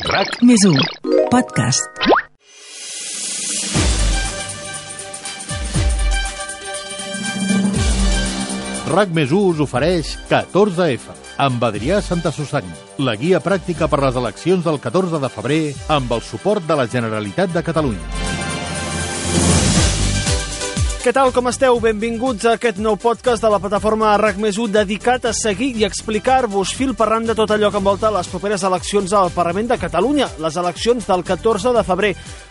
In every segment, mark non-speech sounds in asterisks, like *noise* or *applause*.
RAC més 1 podcast. RAC més 1 us ofereix 14F amb Adrià Santa Susanyi, la guia pràctica per les eleccions del 14 de febrer amb el suport de la Generalitat de Catalunya. Què tal, com esteu? Benvinguts a aquest nou podcast de la plataforma RAC més 1 dedicat a seguir i explicar-vos fil per randa tot allò que envolta les properes eleccions al Parlament de Catalunya, les eleccions del 14 de febrer.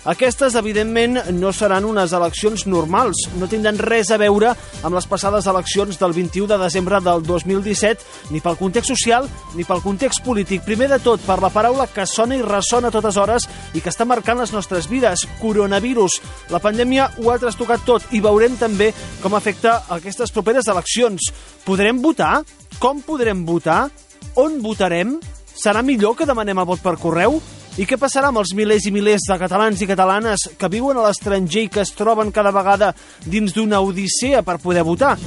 Aquestes, evidentment, no seran unes eleccions normals, no tindran res a veure amb les passades eleccions del 21 de desembre del 2017, ni pel context social ni pel context polític. Primer de tot, per la paraula que sona i ressona a totes hores i que està marcant les nostres vides, coronavirus. La pandèmia ho ha trastocat tot i veurem també com afecta aquestes properes eleccions. Podrem votar? Com podrem votar? On votarem? Serà millor que demanem el vot per correu? I què passarà amb els milers i milers de catalans i catalanes que viuen a l'estranger i que es troben cada vegada dins d'una odissea per poder votar?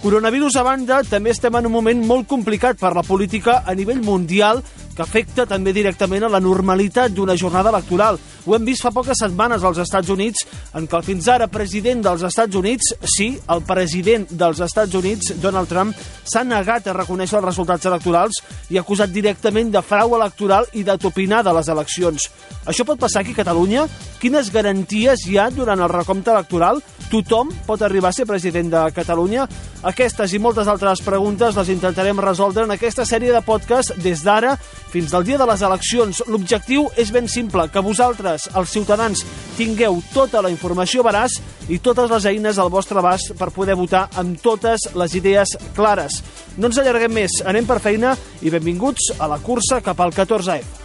Coronavirus a banda, també estem en un moment molt complicat per la política a nivell mundial que afecta també directament a la normalitat d'una jornada electoral. Ho hem vist fa poques setmanes als Estats Units, en què el fins ara president dels Estats Units, sí, el president dels Estats Units, Donald Trump, s'ha negat a reconèixer els resultats electorals i ha acusat directament de frau electoral i de topinar de les eleccions. Això pot passar aquí a Catalunya? Quines garanties hi ha durant el recompte electoral? Tothom pot arribar a ser president de Catalunya? Aquestes i moltes altres preguntes les intentarem resoldre en aquesta sèrie de podcast des d'ara fins al dia de les eleccions. L'objectiu és ben simple, que vosaltres, els ciutadans, tingueu tota la informació veraç i totes les eines al vostre abast per poder votar amb totes les idees clares. No ens allarguem més, anem per feina i benvinguts a la cursa cap al 14F.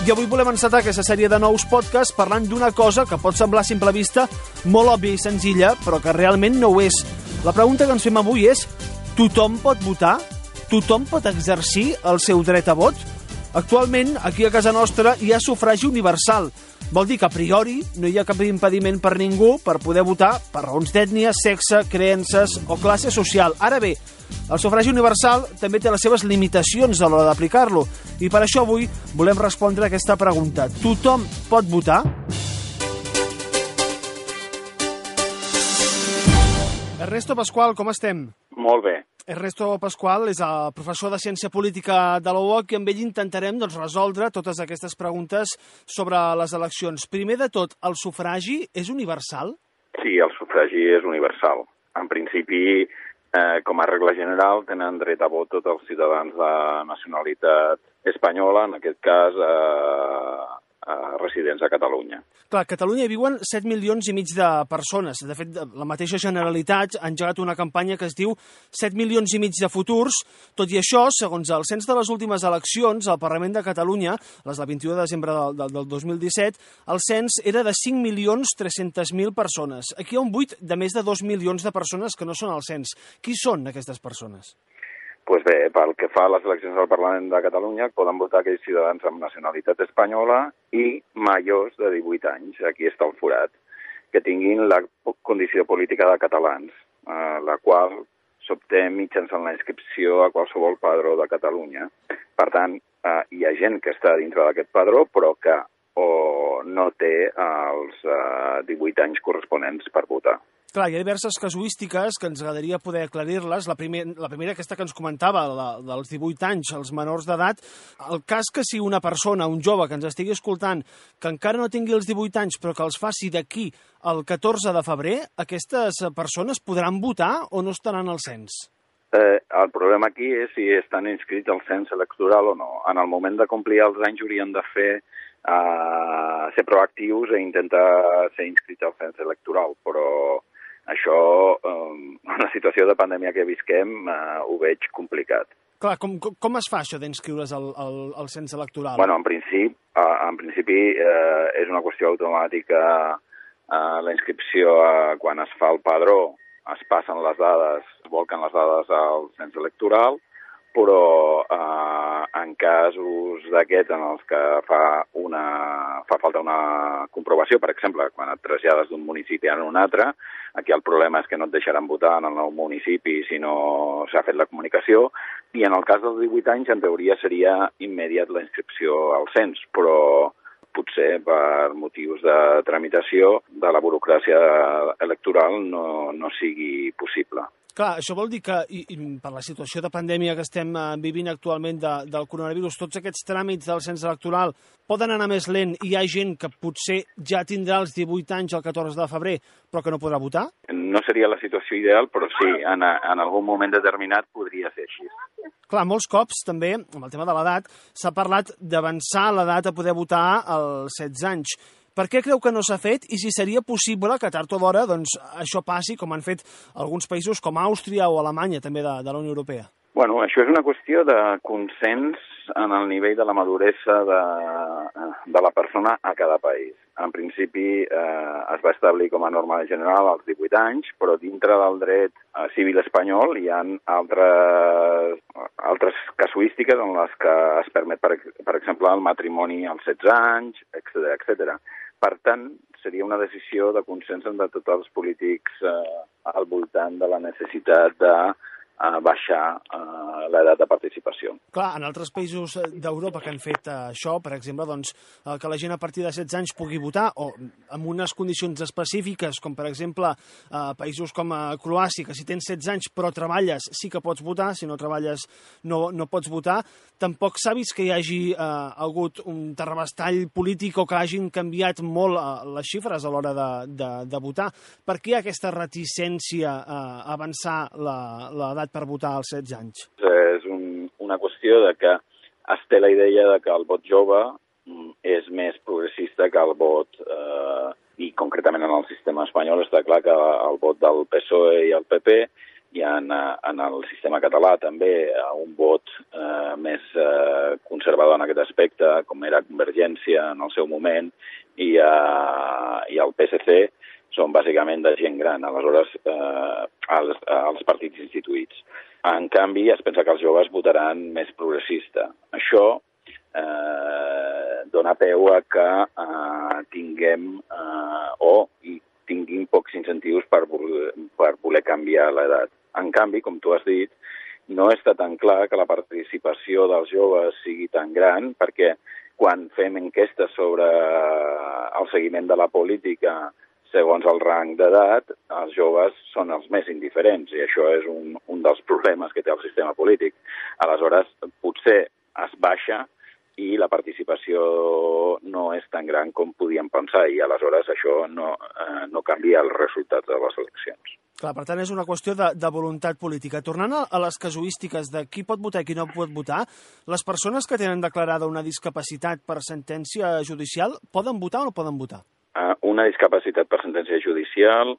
I avui volem encetar aquesta sèrie de nous podcasts parlant d'una cosa que pot semblar a simple vista molt òbvia i senzilla, però que realment no ho és. La pregunta que ens fem avui és tothom pot votar? Tothom pot exercir el seu dret a vot? Actualment, aquí a casa nostra hi ha sufragi universal. Vol dir que a priori no hi ha cap impediment per ningú per poder votar per raons d'ètnia, sexe, creences o classe social. Ara bé, el sufragi universal també té les seves limitacions a l'hora d'aplicar-lo i per això avui volem respondre a aquesta pregunta. Tothom pot votar? Ernesto Pasqual, com estem? Molt bé. Ernesto Pasqual és el professor de Ciència Política de la UOC i amb ell intentarem doncs, resoldre totes aquestes preguntes sobre les eleccions. Primer de tot, el sufragi és universal? Sí, el sufragi és universal. En principi, eh, com a regla general, tenen dret a vot tots els ciutadans de nacionalitat espanyola, en aquest cas eh, eh, residents a Catalunya. Clar, a Catalunya hi viuen 7 milions i mig de persones. De fet, la mateixa Generalitat ha engegat una campanya que es diu 7 milions i mig de futurs. Tot i això, segons el cens de les últimes eleccions al Parlament de Catalunya, les del 21 de desembre del, del, del 2017, el cens era de 5 milions 300.000 persones. Aquí hi ha un buit de més de 2 milions de persones que no són al cens. Qui són aquestes persones? Pues bé, pel que fa a les eleccions al Parlament de Catalunya, poden votar aquells ciutadans amb nacionalitat espanyola i majors de 18 anys, aquí està el forat, que tinguin la condició política de catalans, eh, la qual s'obté mitjançant la inscripció a qualsevol padró de Catalunya. Per tant, eh, hi ha gent que està dintre d'aquest padró, però que o no té els eh, 18 anys corresponents per votar. Clar, hi ha diverses casuístiques que ens agradaria poder aclarir-les. La, primer, la primera, aquesta que ens comentava, la, dels 18 anys, els menors d'edat. El cas que si una persona, un jove que ens estigui escoltant, que encara no tingui els 18 anys, però que els faci d'aquí al 14 de febrer, aquestes persones podran votar o no estaran al cens? Eh, el problema aquí és si estan inscrits al cens electoral o no. En el moment de complir els anys haurien de fer eh, ser proactius i intentar ser inscrits al cens electoral, però això, eh, *laughs* la situació de pandèmia que visquem, eh, ho veig complicat. Clar, com, com, es fa això d'inscriure's al, al, al cens electoral? Bueno, en principi, eh, en principi eh, és una qüestió automàtica eh, la inscripció eh, quan es fa el padró, es passen les dades, es volquen les dades al cens electoral, però eh, en casos d'aquests en els que fa, una, fa falta una comprovació, per exemple, quan et trasllades d'un municipi a un altre, aquí el problema és que no et deixaran votar en el nou municipi si no s'ha fet la comunicació, I en el cas dels 18 anys, en teoria, seria immediat la inscripció al cens, però potser per motius de tramitació de la burocràcia electoral no, no sigui possible. Clar, això vol dir que, i, i per la situació de pandèmia que estem eh, vivint actualment de, del coronavirus, tots aquests tràmits del cens electoral poden anar més lent i hi ha gent que potser ja tindrà els 18 anys el 14 de febrer, però que no podrà votar? No seria la situació ideal, però sí, en, en algun moment determinat podria ser així. Clar, molts cops també, amb el tema de l'edat, s'ha parlat d'avançar l'edat a poder votar als 16 anys. Per què creu que no s'ha fet i si seria possible que tard o d'hora doncs, això passi com han fet alguns països com Àustria o Alemanya també de, de la Unió Europea? Bueno, això és una qüestió de consens en el nivell de la maduresa de, de la persona a cada país. En principi eh, es va establir com a norma general als 18 anys, però dintre del dret eh, civil espanyol hi ha altres, altres casuístiques en les que es permet, per, per exemple, el matrimoni als 16 anys, etc etc. Per tant, seria una decisió de consens entre tots els polítics eh, al voltant de la necessitat de a baixar uh, l'edat de participació. Clar, en altres països d'Europa que han fet uh, això, per exemple, doncs, uh, que la gent a partir de 16 anys pugui votar, o amb unes condicions específiques, com per exemple uh, països com uh, Croàcia, que si tens 16 anys però treballes sí que pots votar, si no treballes no, no pots votar, tampoc s'ha vist que hi hagi uh, hagut un terrabastall polític o que hagin canviat molt uh, les xifres a l'hora de, de, de votar. Per què aquesta reticència a avançar l'edat per votar als 16 anys? És un, una qüestió de que es té la idea de que el vot jove mm, és més progressista que el vot, eh, i concretament en el sistema espanyol està clar que el vot del PSOE i el PP i en, eh, en el sistema català també un vot eh, més eh, conservador en aquest aspecte, com era Convergència en el seu moment, i, eh, i el PSC són bàsicament de gent gran, aleshores eh, els, els partits instituïts. En canvi, es pensa que els joves votaran més progressista. Això eh, dona peu a que eh, tinguem eh, o tinguin pocs incentius per, per voler canviar l'edat. En canvi, com tu has dit, no està tan clar que la participació dels joves sigui tan gran, perquè quan fem enquestes sobre el seguiment de la política segons el rang d'edat, els joves són els més indiferents i això és un, un dels problemes que té el sistema polític. Aleshores, potser es baixa i la participació no és tan gran com podíem pensar i aleshores això no, eh, no canvia els resultats de les eleccions. Clar, per tant, és una qüestió de, de voluntat política. Tornant a, a les casuístiques de qui pot votar i qui no pot votar, les persones que tenen declarada una discapacitat per sentència judicial poden votar o no poden votar? Eh, una discapacitat per sentència judicial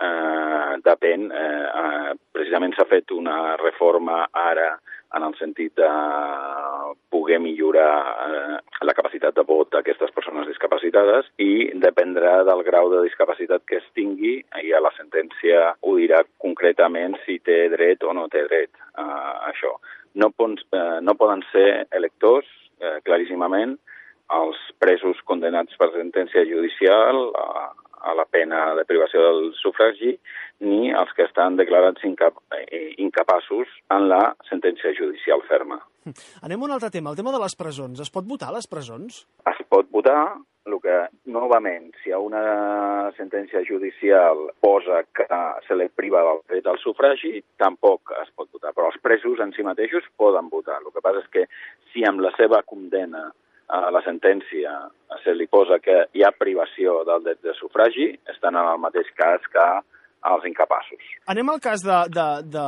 eh, depèn. Eh, eh, precisament s'ha fet una reforma ara en el sentit de poder millorar eh, la capacitat de vot d'aquestes persones discapacitades i dependrà del grau de discapacitat que es tingui i a la sentència ho dirà concretament si té dret o no té dret a això. No, pons, eh, no poden ser electors, eh, claríssimament, els presos condenats per sentència judicial a, a la pena de privació del sufragi ni els que estan declarats incap eh, incapaços en la sentència judicial ferma. Anem a un altre tema, el tema de les presons. Es pot votar a les presons? Es pot votar, el que, novament, si ha una sentència judicial posa que se li priva del dret al sufragi, tampoc es pot votar. Però els presos en si mateixos poden votar. El que passa és que si amb la seva condena a la sentència se li posa que hi ha privació del dret de sufragi, estan en el mateix cas que els incapaços. Anem al cas de, de, de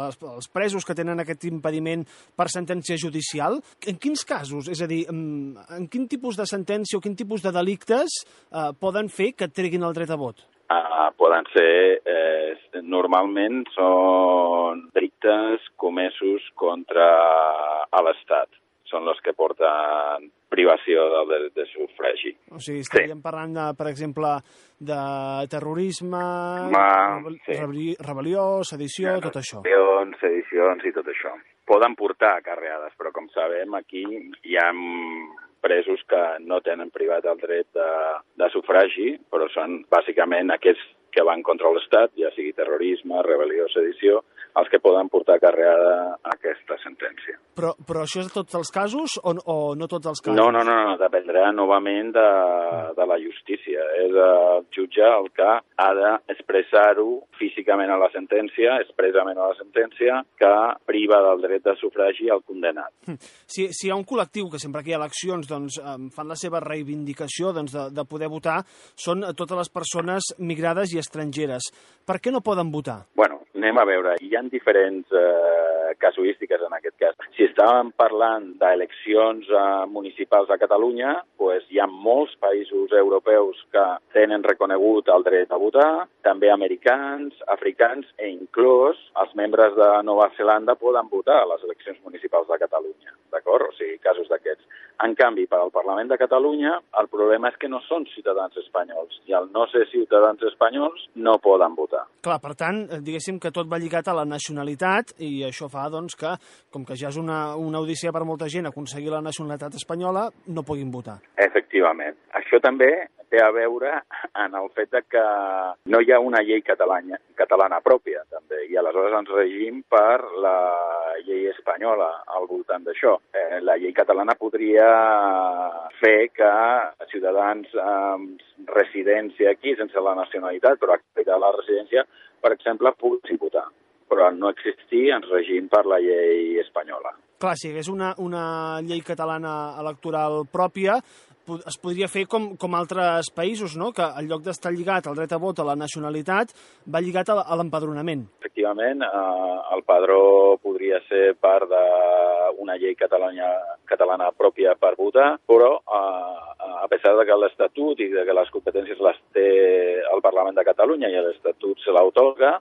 les, els presos que tenen aquest impediment per sentència judicial. En quins casos? És a dir, en quin tipus de sentència o quin tipus de delictes eh, poden fer que treguin el dret a vot? Uh, poden ser, eh, normalment són delictes comesos contra l'Estat són els que porten privació del dret de sufragi. O sigui, estaríem sí. parlant, de, per exemple, de terrorisme, Ma, sí. rebel·lió, sedició, sí, tot això. Sedicions i tot això. Poden portar carreades, però com sabem aquí hi ha presos que no tenen privat el dret de, de sufragi, però són bàsicament aquests que van contra l'Estat, ja sigui terrorisme, rebel·lió, sedició, els que poden portar carreada a aquesta sentència. Però, però això és de tots els casos o, o no tots els casos? No, no, no, no dependrà novament de, de la justícia. És el jutge el que ha d'expressar-ho físicament a la sentència, expressament a la sentència, que priva del dret de sufragi al condenat. Hm. Si, si hi ha un col·lectiu que sempre que hi ha eleccions doncs, fan la seva reivindicació doncs, de, de poder votar, són totes les persones migrades i estrangeres. Per què no poden votar? Bueno, anem a veure. Hi ha diferents eh, casuístiques en aquest cas. Si estàvem parlant d'eleccions eh, municipals a Catalunya, pues hi ha molts països europeus que tenen reconegut el dret a votar, també americans, africans e inclús els membres de Nova Zelanda poden votar a les eleccions municipals de Catalunya, d'acord? O sigui, casos d'aquests. En canvi, per al Parlament de Catalunya, el problema és que no són ciutadans espanyols i al no ser ciutadans espanyols no poden votar. Clar, per tant, eh, diguéssim que tot va lligat a la nacionalitat i això fa doncs, que, com que ja és una, una odissea per molta gent aconseguir la nacionalitat espanyola, no puguin votar. Efectivament. Això també té a veure en el fet que no hi ha una llei catalana, catalana pròpia, també, i aleshores ens regim per la llei espanyola al voltant d'això. Eh, la llei catalana podria fer que ciutadans amb residència aquí, sense la nacionalitat, però acreditar la residència, per exemple, poguessin votar però no existir ens regim per la llei espanyola. Clar, si hi hagués una, una llei catalana electoral pròpia, es podria fer com, com altres països, no? que en lloc d'estar lligat al dret a vot a la nacionalitat, va lligat a l'empadronament. Efectivament, eh, el padró podria ser part d'una llei catalana, catalana pròpia per votar, però eh, a pesar de que l'Estatut i de que les competències les té el Parlament de Catalunya i l'Estatut se l'autorga,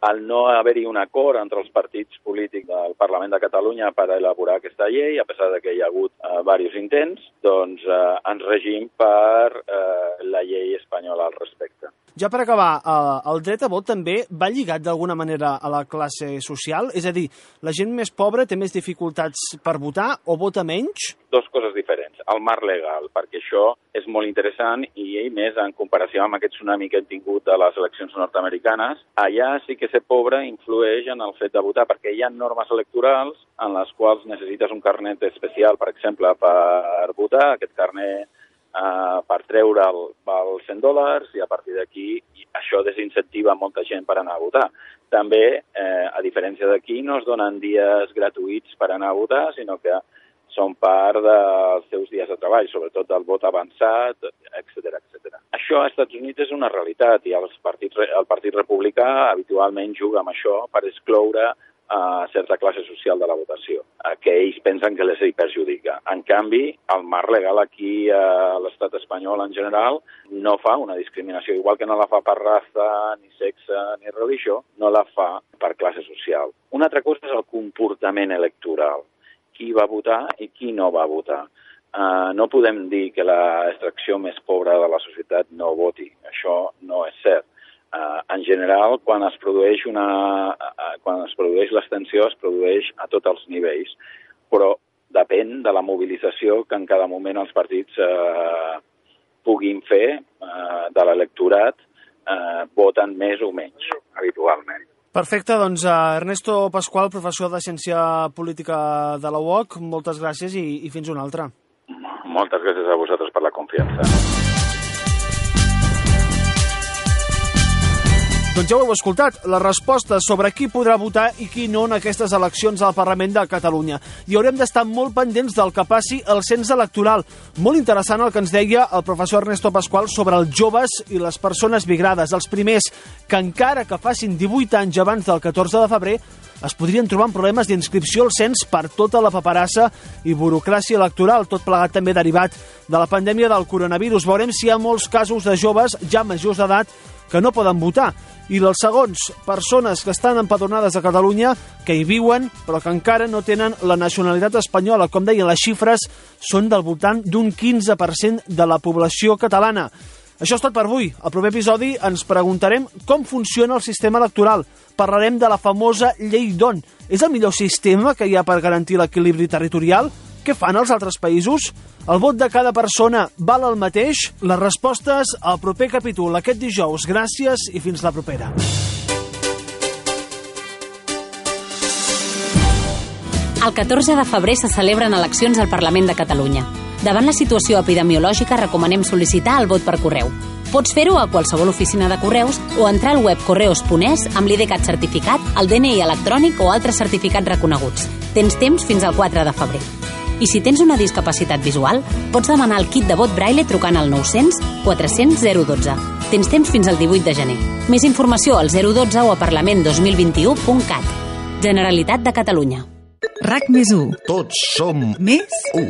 al no haver-hi un acord entre els partits polítics del Parlament de Catalunya per elaborar aquesta llei, a pesar de que hi ha hagut eh, diversos intents, doncs eh, ens regim per eh, la llei espanyola al respecte. Ja per acabar, eh, el dret a vot també va lligat d'alguna manera a la classe social? És a dir, la gent més pobra té més dificultats per votar o vota menys? Dos coses diferents. El marc legal, perquè això és molt interessant i més en comparació amb aquest tsunami que hem tingut a les eleccions nord-americanes, allà sí que ser pobre influeix en el fet de votar, perquè hi ha normes electorals en les quals necessites un carnet especial, per exemple, per votar. Aquest carnet eh, per treure el, els 100 dòlars i a partir d'aquí això desincentiva molta gent per anar a votar. També, eh, a diferència d'aquí, no es donen dies gratuïts per anar a votar, sinó que són part dels seus dies de treball, sobretot del vot avançat, etc etc. Això als Estats Units és una realitat i els partits, el Partit Republicà habitualment juga amb això per excloure a certa classe social de la votació, que ells pensen que les hi perjudica. En canvi, el marc legal aquí a l'estat espanyol en general no fa una discriminació, igual que no la fa per raça, ni sexe, ni religió, no la fa per classe social. Una altra cosa és el comportament electoral. Qui va votar i qui no va votar. Uh, no podem dir que l'extracció més pobra de la societat no voti. Això no és cert eh, en general, quan es produeix una, eh, quan es produeix l'extensió, es produeix a tots els nivells, però depèn de la mobilització que en cada moment els partits eh, puguin fer eh, de l'electorat, eh, voten més o menys, habitualment. Perfecte, doncs Ernesto Pasqual, professor de Ciència Política de la UOC, moltes gràcies i, i fins una altra. Moltes gràcies a vosaltres per la confiança. Doncs ja ho heu escoltat, la resposta sobre qui podrà votar i qui no en aquestes eleccions al Parlament de Catalunya. I haurem d'estar molt pendents del que passi al cens electoral. Molt interessant el que ens deia el professor Ernesto Pasqual sobre els joves i les persones migrades, els primers que encara que facin 18 anys abans del 14 de febrer es podrien trobar en problemes d'inscripció al cens per tota la paperassa i burocràcia electoral, tot plegat també derivat de la pandèmia del coronavirus. Veurem si hi ha molts casos de joves ja majors d'edat que no poden votar i dels segons, persones que estan empadronades a Catalunya, que hi viuen, però que encara no tenen la nacionalitat espanyola. Com deien, les xifres són del voltant d'un 15% de la població catalana. Això és tot per avui. Al proper episodi ens preguntarem com funciona el sistema electoral. Parlarem de la famosa llei d'on. És el millor sistema que hi ha per garantir l'equilibri territorial? Què fan els altres països? El vot de cada persona val el mateix? Les respostes al proper capítol aquest dijous. Gràcies i fins la propera. El 14 de febrer se celebren eleccions al Parlament de Catalunya. Davant la situació epidemiològica recomanem sol·licitar el vot per correu. Pots fer-ho a qualsevol oficina de correus o entrar al web correus.es amb l'IDCAT certificat, el DNI electrònic o altres certificats reconeguts. Tens temps fins al 4 de febrer. I si tens una discapacitat visual, pots demanar el kit de vot braille trucant al 900 400 012. Tens temps fins al 18 de gener. Més informació al 012 o a parlament2021.cat. Generalitat de Catalunya. RAC més 1. Tots som Més u.